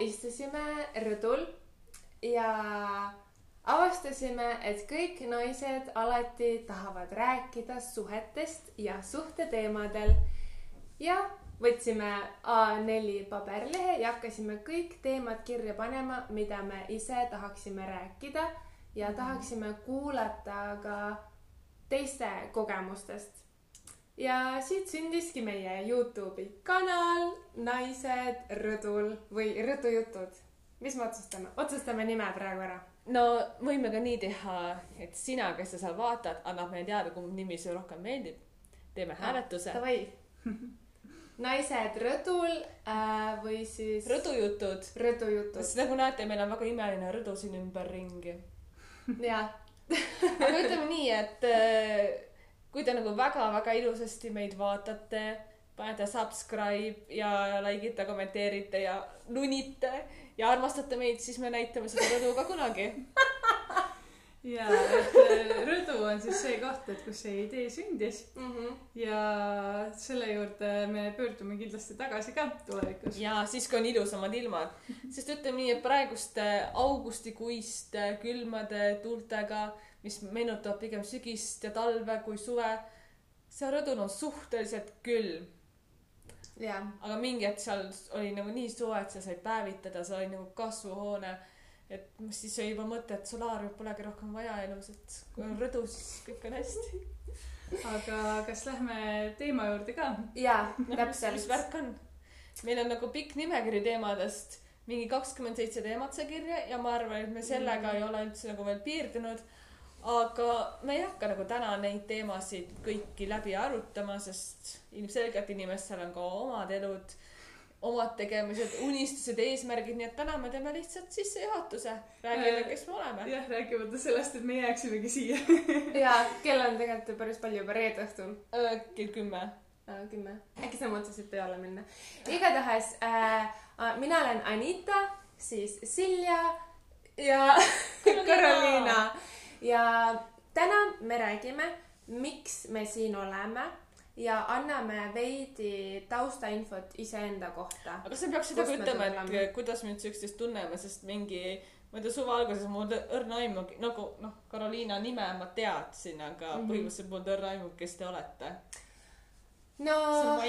istusime rõdul ja avastasime, et kõik naised alati tahavad rääkida suhetest ja suhteteemadel ja võtsime A4 paberlehe ja hakkasime kõik teemad kirja panema, mida me ise tahaksime rääkida ja tahaksime kuulata ka teiste kogemustest. Ja siit sündiski meie Youtube'i kanal Naised rõdul või Rõdujutud. mis me otsustame? otsustame nime praegu ära. no võime ka nii teha, et sina, kes sa seal vaatad, annab meile teada, kumb nimi sulle rohkem meeldib. teeme hääletuse. Davai. naised rõdul äh, või siis rõdujutud. Rõdujutud. sest nagu näete, meil on väga imeline rõdu siin ümberringi. jaa, aga ütleme nii, et äh, kui te nagu väga-väga ilusasti meid vaatate, panete subscribe ja like ite, kommenteerite ja nunite ja armastate meid, siis me näitame seda rõdu ka kunagi. ja et äh, rõdu on siis see koht, et kus see idee sündis Mhm. ja selle juurde me pöördume kindlasti tagasi ka tulevikus. ja siis, kui on ilusamad ilmad, sest ütleme nii, et praeguste augustikuiste külmade tuultega, mis meenutavad pigem sügist ja talve kui suve, see rõdul on suhteliselt külm, aga mingi hetk seal oli nagu nii soe, et sa said päevitada, sa olid nagu kasvuhoone. et siis oli juba mõte, et solaariumit polegi rohkem vaja elus, et kui on rõdu, siis kõik on hästi. aga kas lähme teema juurde ka? jaa, mis täpselt. värk on? meil on nagu pikk nimekiri teemadest, mingi kakskümmend seitse teemat sai kirja ja ma arvan, et me sellega ei ole üldse nagu veel piirdunud. Aga me ei hakka nagu täna neid teemasid kõiki läbi arutama, sest ilmselgelt inimestel on ka omad elud, omad tegemised, unistused, eesmärgid, nii et täna me teeme lihtsalt sissejuhatuse, räägime, kes me oleme. jah, rääkimata sellest, et me jääksimegi siia. jaa, kell on tegelikult päris palju juba reede õhtul. kell kümme. kümme. äkki sa mõtlesid peale minna? igatahes äh, mina olen Anita, siis Silja ja Karoliina. Ja täna me räägime, miks me siin oleme ja anname veidi taustainfot iseenda kohta. aga sa peaksid nagu ütlema, et kuidas me üldse üksteist tunneme, sest mingi, ma ei tea, suve alguses mul õrna aimu, nagu noh, Karoliina nime ma teadsin, aga mm. -hmm. põhimõtteliselt mul õrna aimu, kes te olete. no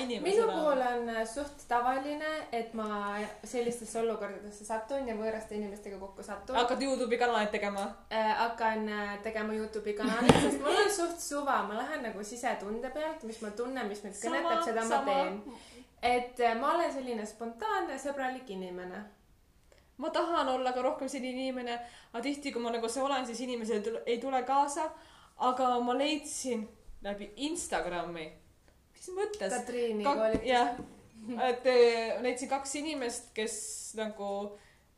minu puhul on äh, suht tavaline, et ma sellistesse olukordadesse satun ja võõraste inimestega kokku satun. hakkad Youtube'i kanalit tegema? äh, hakkan äh, tegema Youtube'i kanalit, sest mul on suht suva, ma lähen nagu sisetunde pealt, mis ma tunnen, mis mind kõnetab, seda ma teen.. et äh, ma olen selline spontaanne, sõbralik inimene. ma tahan olla ka rohkem selline inimene, aga tihti, kui ma nagu see olen, siis inimesed ei tule- ei tule kaasa. aga ma leidsin läbi Instagrami, mis mõttes? Katriini Kak- koolitus. jah, et eh, leidsin kaks inimest, kes nagu,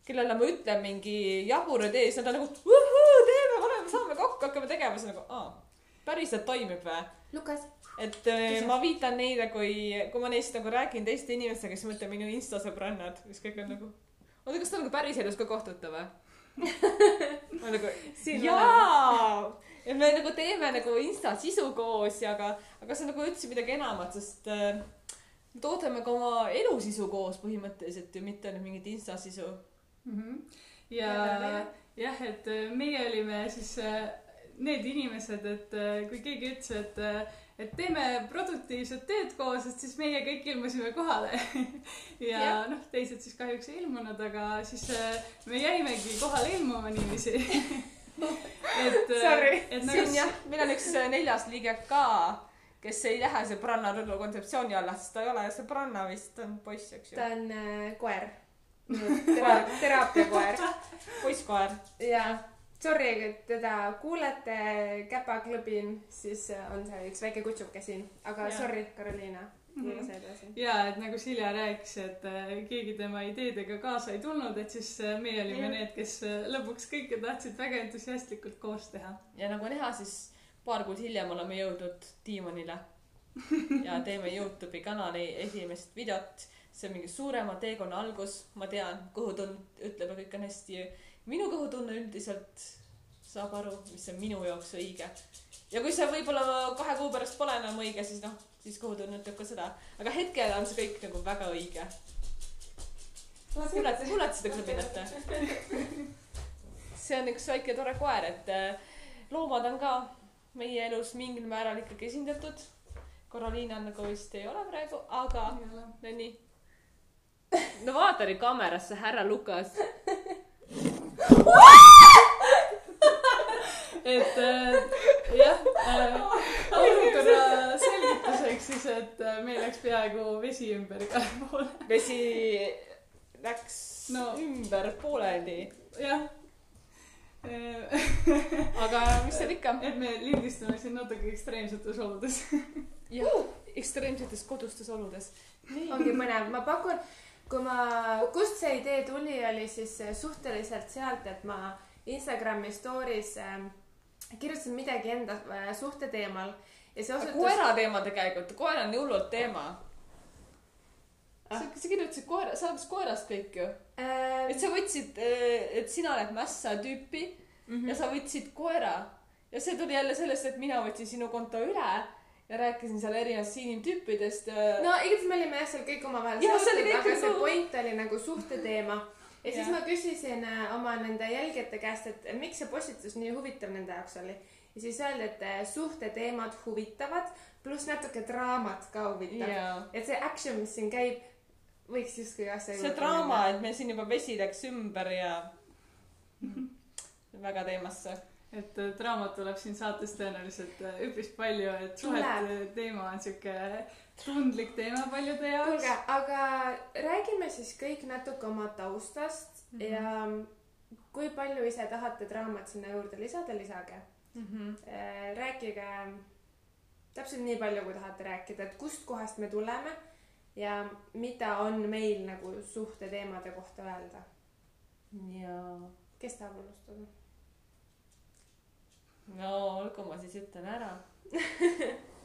kellele ma ütlen mingi jabur idee, siis nad on nagu vuhuu, teeme, oleme, saame kokku, hakkame tegema, siis nagu aa, päriselt toimib või? Lukas. et eh, ma viitan neile, kui, kui ma neist nagu räägin teiste inimestega, siis ma ütlen minu insta sõbrannad, siis kõik on nagu, oota, kas te nagu päriselus ka kohtute või? ma nagu jaa, et me nagu teeme nagu insta sisu koos ja aga, aga see on nagu üldse midagi enamat, sest äh, me toodame ka oma elusisu koos põhimõtteliselt ju, mitte nüüd mingit insta sisu. Mhm. ja Ja- jah, et äh, meie olime siis äh, need inimesed, et äh, kui keegi ütles, et, et teeme produktiivset tööd koos, et siis meie kõik ilmusime kohale. ja Jah. noh, teised siis kahjuks ei ilmunud, aga siis äh, me jäimegi kohale ilmuma niiviisi. et, Sorry. et siin jah, meil on üks äh, neljas liige ka, kes ei lähe sõbranna rõdu kontseptsiooni alla, sest ta ei ole sõbranna vist, ta on poiss, eks ju ta. on äh, koer. Tera-, teraapiakoer. poisskoer. ja sorry, et teda kuulete, käpaklõbin, siis äh, on see üks väike kutsuke siin, aga Jaa. sorry, Karoliina, Mhm. lase edasi. ja et nagu Silja rääkis, et äh, keegi tema ideedega kaasa ei tulnud, et siis äh, meie olime Jah. need, kes äh, lõpuks kõike tahtsid väga entusiastlikult koos teha. ja nagu näha, siis paar kuud hiljem oleme jõudnud diivanile ja teeme Youtube'i kanali esimest videot. see on mingi suurema teekonna algus, ma tean, kõhutund ütleb, et kõik on hästi. minu kõhutunne üldiselt saab aru, mis on minu jaoks õige. ja kui see võib-olla kahe kuu pärast pole enam õige, siis noh, siis kõhutunne ütleb ka seda. aga hetkel on see kõik nagu väga õige. kuulete, kuulete seda klõbinat? see on üks väike tore koer, et äh, loomad on ka meie elus mingil määral ikkagi esindatud. Karoliina nagu vist ei ole praegu, aga no nii. no vaata nüüd kaamerasse, härra Lukas. Et äh, jah äh,, olukorra selgituseks siis, et äh, meil läks peaaegu vesi ümber igale poole. vesi läks No. ümber pooleldi, jah. aga mis seal ikka. et me lindistame siin natuke ekstreemsetes oludes. jah, ekstreemsetes kodustes oludes. ongi põnev, ma pakun, kui ma, kust see idee tuli, oli siis äh, suhteliselt sealt, et ma Instagrami story's äh, kirjutasin midagi enda äh, suhte teemal ja see osutus. koera teema tegelikult, koer on nii hullult teema. Ah. sa, sa kirjutasid koera, sa alates koerast kõik ju. äh, et sa võtsid, et sina oled mässa tüüpi mm -hmm. ja sa võtsid koera ja see tuli jälle sellest, et mina võtsin sinu konto üle ja rääkisin seal erinevatest inimtüüpidest. no igatahes me olime jah seal kõik omavahel seotud, aga see nagu- point oli nagu suhteteema. Ja siis Jah. ma küsisin äh, oma nende jälgijate käest, et miks see postitus nii huvitav nende jaoks oli. ja siis öeldi, et äh, suhteteemad huvitavad, pluss natuke draamat ka huvitab. ja et see action, mis siin käib, võiks justkui asja see draama, et meil siin juba vesi läks ümber ja väga teemasse. et äh, draamat tuleb siin saates tõenäoliselt äh, üpris palju, et suhete teema on siuke tundlik teema paljude jaoks kuulge, aga räägime siis kõik natuke oma taustast mm -hmm. ja kui palju ise tahate draamat sinna juurde lisada, lisage. rääkige täpselt nii palju, kui tahate rääkida, et kust kohast me tuleme ja mida on meil nagu suhteteemade kohta öelda. ja kes tahab alustada? no olgu, ma siis ütlen ära.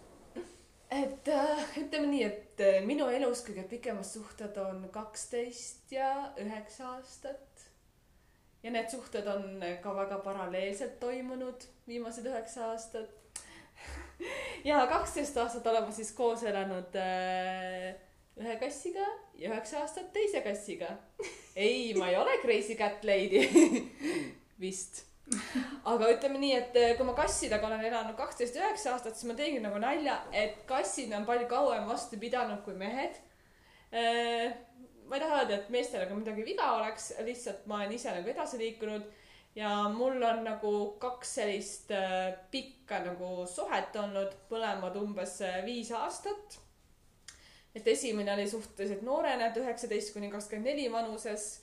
et äh, ütleme nii, et äh, minu elus kõige pikemad suhted on kaksteist ja üheksa aastat. ja need suhted on ka väga paralleelselt toimunud viimased üheksa aastat. ja kaksteist aastat oleme siis koos elanud äh, ühe kassiga ja üheksa aastat teise kassiga. ei, ma ei ole crazy cat lady. vist aga ütleme nii, et eh, kui ma kassidega olen elanud kaksteist üheksa aastat, siis ma tegin nagu nalja, et kassid on palju kauem vastu pidanud kui mehed. ma ei taha öelda, et meestel nagu midagi viga oleks, lihtsalt ma olen ise nagu edasi liikunud ja mul on nagu kaks sellist eh, pikka nagu suhet olnud, mõlemad umbes eh, viis aastat. et esimene oli suhteliselt noorena, et üheksateist kuni kakskümmend neli vanuses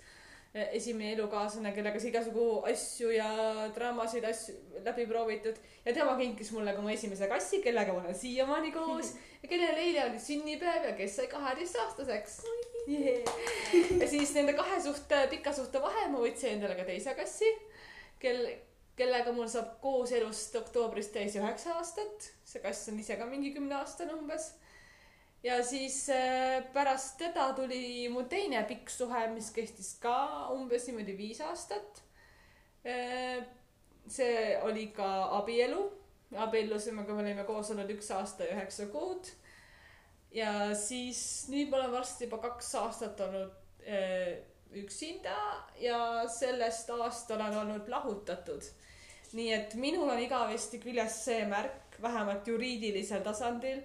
esimene elukaaslane, kellega sai igasugu asju ja draamasid asju läbi proovitud ja tema kinkis mulle ka mu esimese kassi, kellega ma olen siiamaani koos ja kellel eile oli sünnipäev ja kes sai kaheteistaastaseks yeah.. ja siis nende kahe suhte, pika suhte vahel ma võtsin endale ka teise kassi, kel, kellega mul saab koos elust oktoobris täis üheksa aastat. see kass on ise ka mingi kümneaastane umbes ja siis äh, pärast teda tuli mu teine pikk suhe, mis kestis ka umbes niimoodi viis aastat. see oli ka abielu, abiellusime, kui me olime koos olnud üks aasta ja üheksa kuud. ja siis nüüd ma olen varsti juba kaks aastat olnud äh, üksinda ja sellest aastal olen olnud lahutatud. nii et minul on igavesti küljes see märk, vähemalt juriidilisel tasandil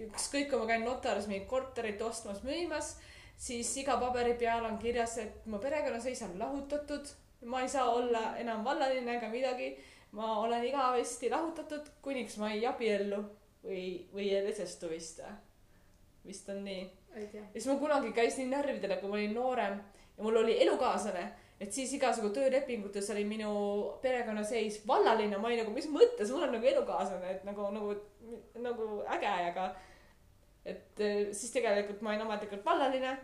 ükskõik, kui ma käin notaris mingit korterit ostmas, müümas, siis iga paberi peal on kirjas, et mu perekonnaseis on lahutatud. ma ei saa olla enam vallaline ega midagi. ma olen igavesti lahutatud, kuniks ma ei abiellu või, või ei lesestu vist. vist on nii. ja siis ma kunagi käisin närvidele, kui ma olin noorem ja mul oli elukaaslane, et siis igasugu töölepingutes oli minu perekonnaseis vallaline, ma olin nagu, mis mõttes, mul on nagu elukaaslane, et nagu, nagu, nagu äge, aga et eh, siis tegelikult ma olin ametlikult vallaline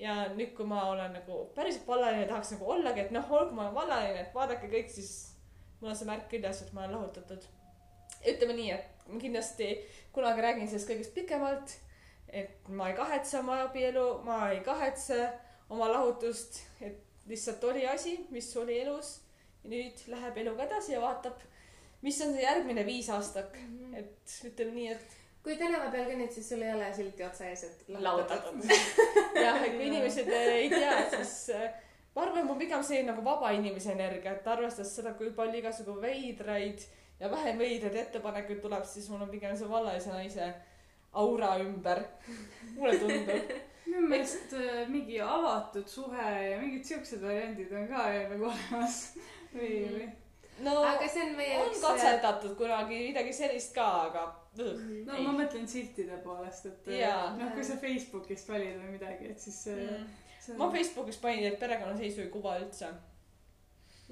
ja nüüd, kui ma olen nagu päriselt vallaline, tahaks nagu ollagi, et noh, olgu, ma olen vallaline, et vaadake kõik, siis mul on see märk küljes, et ma olen lahutatud. ütleme nii, et ma kindlasti kunagi räägin sellest kõigest pikemalt et ma ei kahetse oma abielu, ma ei kahetse oma lahutust, et lihtsalt oli asi, mis oli elus ja nüüd läheb eluga edasi ja vaatab, mis on see järgmine viis aastat, et ütleme nii, et kui tänava peal kõnnid, siis sul ei ole silti otsa ees, et lahutatud. jah, et kui inimesed ei tea, siis äh, ma arvan, mul pigem see nagu vaba inimese energia, et arvestades seda, kui palju igasugu veidraid ja vähem veidraid ettepanekuid tuleb, siis mul on pigem see vallalise naise aura ümber. mulle tundub. minu meelest äh, mingi avatud suhe ja mingid siuksed variandid on ka nagu olemas. Või, või. No aga see on meie on katsetatud kunagi midagi sellist ka, aga ugh, no ei. ma mõtlen siltide poolest, et äh, noh, kui sa Facebookist valid või midagi, et siis see, mm. see ma Facebookis panin, et perekonnaseisu ei kuva üldse,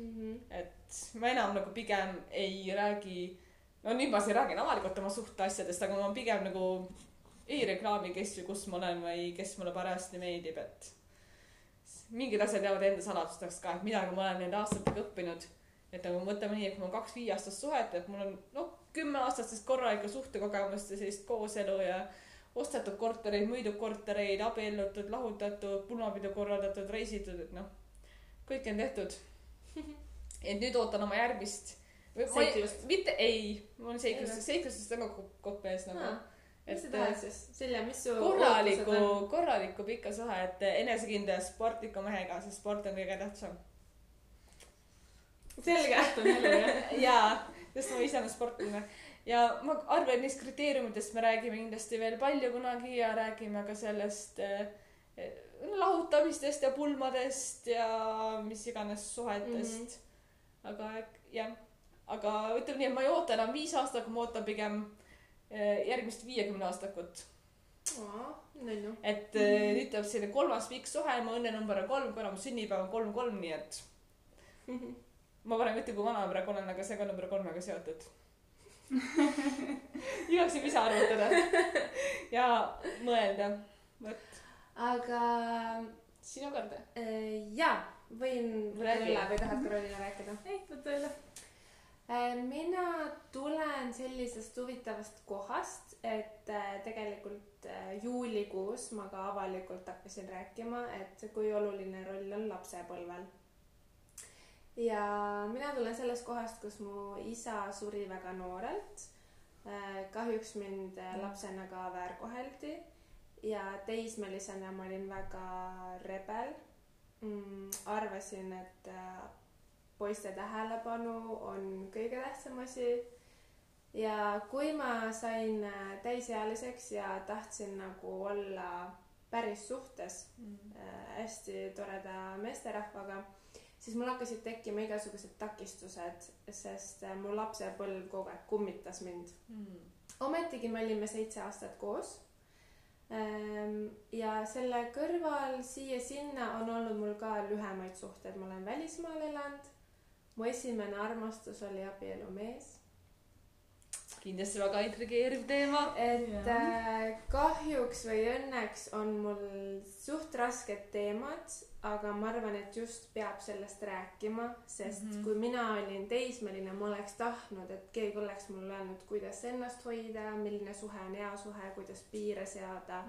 Mhm. et ma enam nagu pigem ei räägi, no nüüd ma siin räägin avalikult oma suhteasjadest, aga ma pigem nagu ei reklaami, kes või kus ma olen või kes mulle parajasti meeldib, et mingid asjad jäävad enda saladusteks ka, et midagi ma olen nende aastatega õppinud. et nagu mõtleme nii, et kui mul on kaks viieaastast suhet, et mul on noh, kümme aastat sellist korralikku suhtekogemust ja sellist kooselu ja ostetud kortereid, müüdud kortereid, abiellutud, lahutatud, pulmapidu korraldatud, reisitud, et noh, kõik on tehtud. et nüüd ootan oma järgmist. Seiklust. mitte ei, mul seiklust või?, seiklustest on ka kopp ees nagu Aa, mis sa et tahad siis? Silja, mis su on?, korralikku pikka suhe, et enesekindla ja sportliku mehega, sest sport on kõige tähtsam. selge. jaa, sest ma ise olen sportlane ja ma arvan, neist kriteeriumitest me räägime kindlasti veel palju kunagi ja räägime ka sellest eh, lahutamistest ja pulmadest ja mis iganes suhetest mm. -hmm. aga jah, aga ütleme nii, et ma ei oota enam viis aastat, ma ootan pigem järgmist viiekümne aastakut. nunnu. et mm. nüüd tuleb selline kolmas pikk suhe, mu õnnenumber on kolm, kuna mu sünnipäev on kolm, kolm, nii et ma varem ei ütle, kui vana ma praegu olen, aga see ka number kolmega seotud. igaks juhuks ise arvutada ja mõelda. vot, aga sinu kord. äh, jaa, võin või tahad Karolina rääkida? ei, võta üle. Äh, mina tulen sellisest huvitavast kohast, et äh, tegelikult äh, juulikuus ma ka avalikult hakkasin rääkima, et kui oluline roll on lapsepõlvel. ja mina tulen sellest kohast, kus mu isa suri väga noorelt. kahjuks mind lapsena ka väärkoheldi ja teismelisena ma olin väga rebel mm,. arvasin, et poiste tähelepanu on kõige tähtsam asi. ja kui ma sain äh, täisealiseks ja tahtsin nagu olla päris suhtes äh, hästi toreda meesterahvaga, siis mul hakkasid tekkima igasugused takistused, sest äh, mu lapsepõlv kogu aeg kummitas mind. ometigi me olime seitse aastat koos. ja selle kõrval siia-sinna on olnud mul ka lühemaid suhteid, ma olen välismaal elanud. Mu esimene armastus oli abielumees. kindlasti väga intrigeeriv teema. et äh, kahjuks või õnneks on mul suht rasked teemad, aga ma arvan, et just peab sellest rääkima, sest mm. -hmm. kui mina olin teismeline, ma oleks tahtnud, et keegi oleks mulle öelnud, kuidas ennast hoida, milline suhe on hea suhe, kuidas piire seada,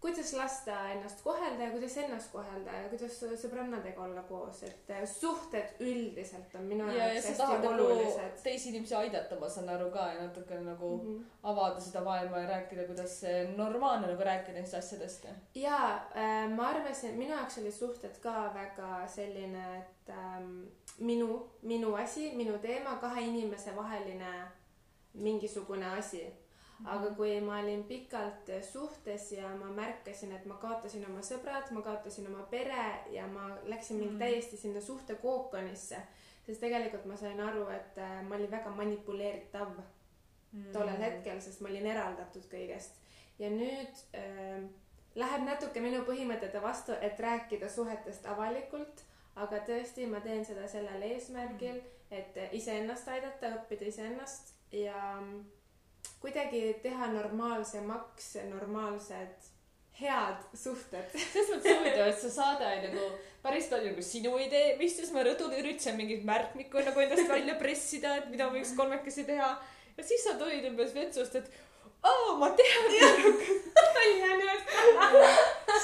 kuidas lasta ennast kohelda ja kuidas ennast kohelda ja kuidas sõbrannadega olla koos, et äh, suhted üldiselt on minu ja, ja jaoks hästi nagu olulised. teisi inimesi aidata, ma saan aru ka ja natuke nagu mm. -hmm. avada seda maailma ja rääkida, kuidas see normaalne nagu rääkida neist asjadest. ja äh, ma arvasin, minu jaoks oli suhted ka väga selline, et ähm, minu, minu asi, minu teema, kahe inimese vaheline mingisugune asi. Aga kui ma olin pikalt suhtes ja ma märkasin, et ma kaotasin oma sõbrad, ma kaotasin oma pere ja ma läksin mingi Mm. täiesti sinna suhte kookonisse, siis tegelikult ma sain aru, et äh, ma olin väga manipuleeritav Mm. tollel hetkel, sest ma olin eraldatud kõigest. ja nüüd äh, läheb natuke minu põhimõtete vastu, et rääkida suhetest avalikult, aga tõesti, ma teen seda sellel eesmärgil, et iseennast aidata, õppida iseennast ja mm, kuidagi teha normaalsemaks normaalsed head suhted. selles mõttes huvitav, et see saade oli nagu päris palju nagu sinu idee, me istusime rõdul, üritasime mingit märkmikku nagu endast välja pressida, et mida võiks kolmekesi teha. ja siis sa tulid umbes vetsust, et aa, ma tean.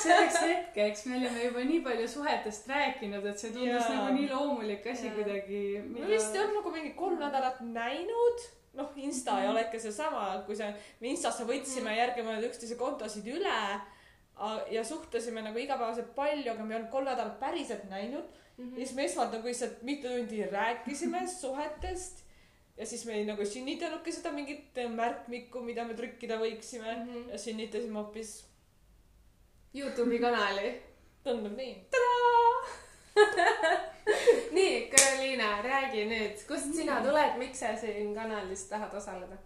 selleks hetkeks me olime juba nii palju suhetest rääkinud, et see tundus Jaa. nagu nii loomulik asi Jaa. kuidagi. me vist olnud nagu mingi kolm nädalat näinud. noh, Insta ei ole ikka seesama, kui see, me Instasse võtsime, järgime need üksteise kontosid üle ja suhtlesime nagu igapäevaselt palju, aga me ei olnud kolm nädalat päriselt näinud. ja siis me esmalt nagu lihtsalt mitu tundi rääkisime suhetest ja siis me ei nagu sünnitanudki seda mingit märkmikku, mida me trükkida võiksime Mhm. ja sünnitasime hoopis, Youtube'i kanali. tundub nii. nii, Karoliina, räägi nüüd, kust sina tuled, miks sa siin kanalis tahad osaleda?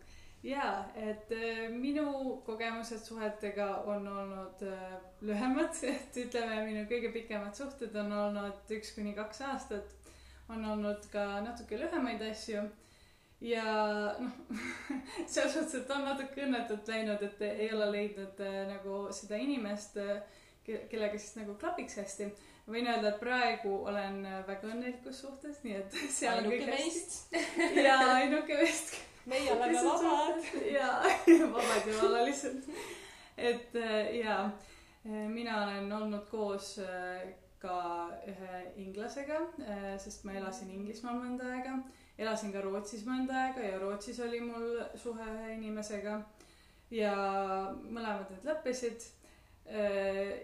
jaa, et äh, minu kogemused suhetega on olnud äh, lühemad, et ütleme, minu kõige pikemad suhted on olnud üks kuni kaks aastat. on olnud ka natuke lühemaid asju ja noh, selles suhtes, et on natuke õnnetult läinud, et ei ole leidnud äh, nagu seda inimest, kellega siis nagu klapiks hästi. võin öelda, et praegu olen äh, väga õnnelikus suhtes, nii et seal on ainuke kõik hästi. ja ainuke meist meie oleme vabad. ja vabad jumala lihtsalt. et äh, ja äh, mina olen olnud koos äh, ka ühe inglasega, sest ma elasin Inglismaal mõnda aega. Elasin ka Rootsis mõnda aega ja Rootsis oli mul suhe ühe inimesega. ja mõlemad need lõppesid.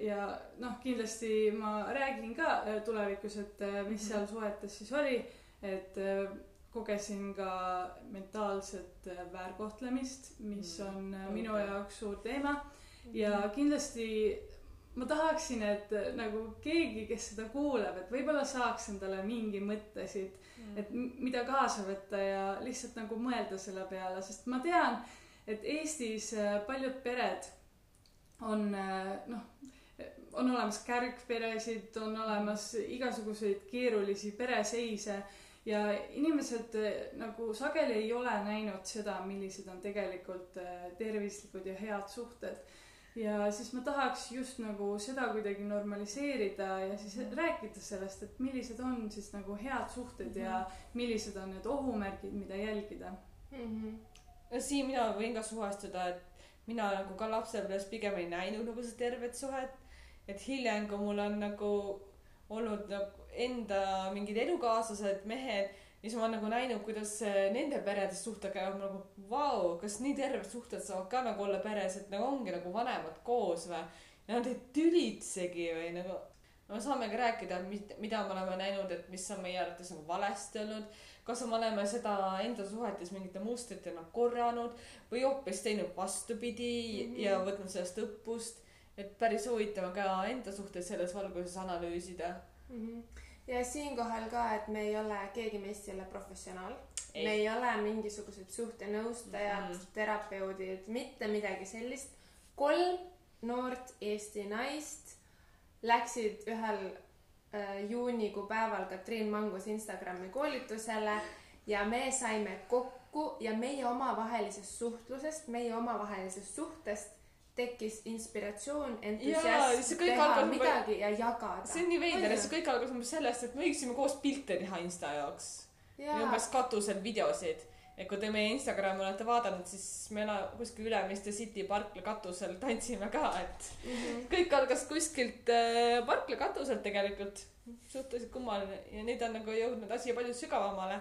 ja noh, kindlasti ma räägin ka äh, tulevikus, et äh, mis seal suhetes siis oli, et äh, kogesin ka mentaalset äh, väärkohtlemist, mis Mm, on äh, minu jaoks suur teema ja kindlasti ma tahaksin, et äh, nagu keegi, kes seda kuuleb, et võib-olla saaks endale mingi mõtte siit, et mida kaasa võtta ja lihtsalt nagu mõelda selle peale, sest ma tean, et Eestis äh, paljud pered on äh, noh, on olemas kärgperesid, on olemas igasuguseid keerulisi pereseise ja inimesed äh, nagu sageli ei ole näinud seda, millised on tegelikult tervislikud ja head suhted. Ja siis ma tahaks just nagu seda kuidagi normaliseerida ja siis rääkida sellest, et millised on siis nagu head suhted ja millised on need ohumärgid, mida jälgida. Mhm. no siin mina võin ka suhestuda, et mina nagu ka lapsepõlves pigem ei näinud nagu seda tervet suhet. et hiljem, kui mul on nagu olnud nagu enda mingid elukaaslased, mehed, siis ma olen nagu näinud, kuidas eh, nende peredes suhted käivad, ma nagu vau, kas nii terved suhted saavad ka nagu olla peres, et nagu ongi nagu vanemad koos või. ja nad ei tülitsegi või nagu, me saamegi rääkida, mida me oleme näinud, et mis on meie arvates nagu valesti olnud kas me oleme seda enda suhetes mingite mustritena korranud või hoopis teinud vastupidi mm. -hmm. ja võtnud sellest õppust. et päris huvitav on ka enda suhtes selles valguses analüüsida. Mhm. Ja siinkohal ka, et me ei ole, keegi meist ei ole professionaal. Me ei ole mingisugused suhtenõustajad mm. -hmm. terapeudid, mitte midagi sellist. kolm noort Eesti naist läksid ühel äh, juunikuu päeval Katriin Mangus Instagrami koolitusele ja me saime kokku ja meie omavahelisest suhtlusest, meie omavahelisest suhtest tekkis inspiratsioon, entusiasm teha algas- midagi ja jagada. see on nii veider, see kõik algas umbes sellest, et me võiksime koos pilte teha Insta jaoks. ja umbes katusel videosid. et kui te meie Instagrami olete vaadanud, siis me ela- kuskil Ülemiste City parkla katusel tantsime ka, et Mhm. kõik algas kuskilt äh, parkla katuselt tegelikult. suhteliselt kummaline ja nüüd on nagu jõudnud asi palju sügavamale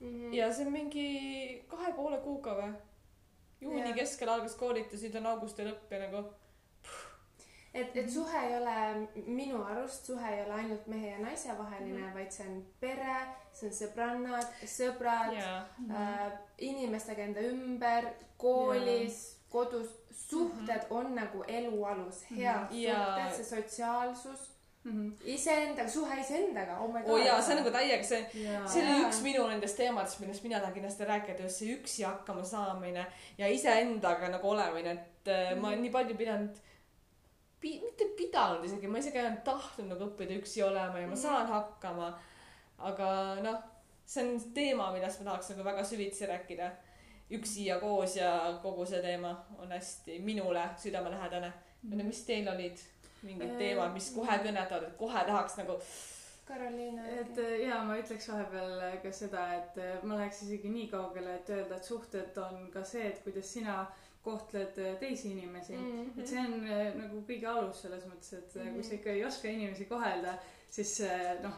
Mhm. ja see on mingi kahe poole kuuga või? Juuni Jaa. keskel algas koolitus, nüüd on augusti lõpp ja nagu et, et suhe ei ole, minu arust suhe ei ole ainult mehe ja naise vaheline mm, -hmm. vaid see on pere, see on sõbrannad, sõbrad jaa. äh,, inimestega enda ümber, koolis, kodus, suhted mm -hmm. on nagu elu alus, head mm. -hmm. suhted, see sotsiaalsus, Mhm. iseendaga, suhe iseendaga, oh oo jaa, see on nagu täiega see, see oli üks minu nendest teemadest, millest mina tahan kindlasti rääkida, just see üksi hakkama saamine ja iseendaga nagu olemine, et äh, ma olen nii palju pidanud pi-, mitte pidanud isegi, ma isegi olen tahtnud nagu õppida üksi olema ja ma saan hakkama. aga noh, see on teema, millest ma tahaks nagu väga süvitsi rääkida. üksi ja koos ja kogu see teema on hästi minule südamelähedane. ei tea, mis teil olid mingid teemad, mis kohe kõnetavad, et kohe tahaks nagu Karoliina. et äh, ja ma ütleks vahepeal äh, ka seda, et äh, ma läheks isegi nii kaugele, et öelda, et suhted on ka see, et kuidas sina kohtled teisi inimesi mm. Mhm. et see on nagu kõige alus selles mõttes, et mm. Mhm. kui sa ikka ei oska inimesi kohelda, siis äh, noh,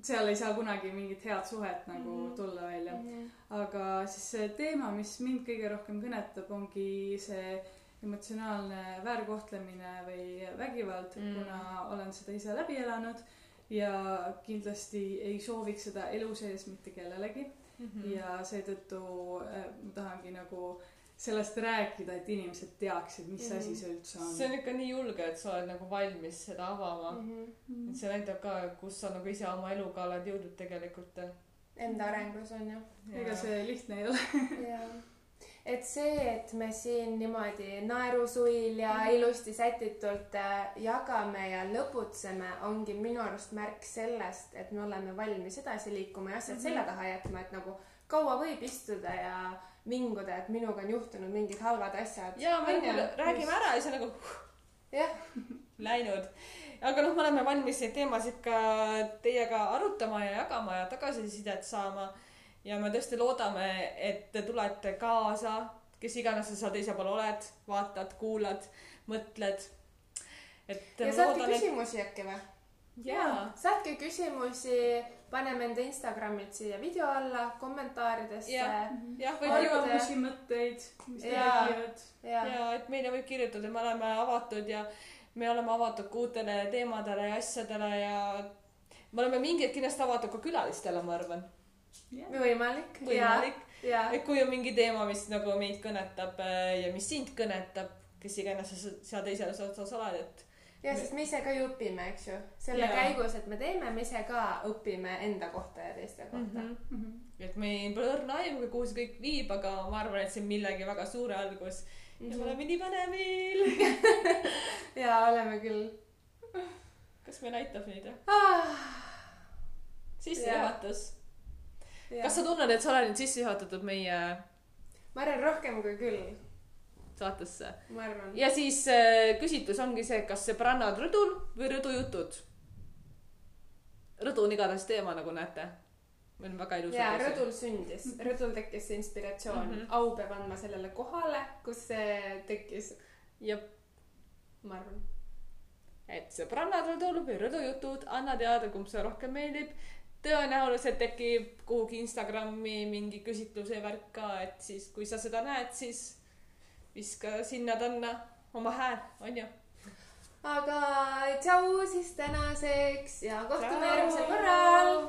seal ei saa kunagi mingit head suhet nagu mm. Mhm. tulla välja. Mhm. aga siis see teema, mis mind kõige rohkem kõnetab, ongi see emotsionaalne väärkohtlemine või vägivald Mm. mm., kuna olen seda ise läbi elanud ja kindlasti ei sooviks seda elu sees mitte kellelegi mm. ja seetõttu äh, ma tahangi nagu sellest rääkida, et inimesed teaksid, mis mm. asi see üldse on. see on ikka nii julge, et sa oled nagu valmis seda avama mm. Mhm. -hmm. see näitab ka, kus sa nagu ise oma eluga oled jõudnud tegelikult. Enda arengus on ju. ega see lihtne ei ole. et see, et me siin niimoodi naerusuil ja ilusti sätitult äh, jagame ja lõbutseme, ongi minu arust märk sellest, et me oleme valmis edasi liikuma ja asjad Mhm. selja taha jätma, et nagu kaua võib istuda ja vinguda, et minuga on juhtunud mingid halvad asjad. ja me nagu räägime ära ja see on nagu jah, läinud. aga noh, me oleme valmis neid teemasid ka teiega arutama ja jagama ja tagasisidet saama. Ja me tõesti loodame, et te tulete kaasa, kes iganes sa seal teisel pool oled, vaatad, kuulad, mõtled. et ja saatke küsimusi äkki või? jaa, saatke küsimusi, paneme enda Instagramid siia video alla kommentaaridesse Jah. jah, Arva- võib ju arvamusi, mõtteid, mis teile Jaa. tekivad. ja, ja et meile võib kirjutada, me oleme avatud ja me oleme avatud ka uutele teemadele ja asjadele ja me oleme mingi hetk kindlasti avatud ka külalistele, ma arvan. Võimalik, ja, võimalik, ja et kui on mingi teema, mis nagu meid kõnetab äh, ja mis sind kõnetab, kes iganes sa seal teises otsas oled, et ja sest me ise ka ju õpime, eks ju, selle Jaa. käigus, et me teeme, me ise ka õpime enda kohta ja teiste kohta mm. mm. -hmm. et meil pole õrna aimugi, kuhu see kõik viib, aga ma arvan, et see on millegi väga suure algus ja me -hmm. oleme nii põnevil. ja oleme küll kas meil aitab neid või? ah,. sissejuhatus. Kas sa tunned, et sa oled nüüd sisse juhatatud meie ma arvan rohkem kui küll, saatesse? ja siis äh, küsitlus ongi see, kas sõbrannad rõdul või rõdujutud. rõdu on igatahes teema, nagu näete. meil on väga ilus ja. rõdul sündis, rõdul tekkis see inspiratsioon mm, Mhm. -hmm. au peab andma sellele kohale, kus see tekkis, ja ma arvan. et sõbrannad rõdul või rõdujutud, anna teada, kumb sulle rohkem meeldib. Tõenäoliselt tekib kuhugi Instagrami mingi küsitluse värk ka, et siis kui sa seda näed, siis viska sinna-tänna oma hääl, onju. aga tšau siis tänaseks ja kohtume järgmisel korral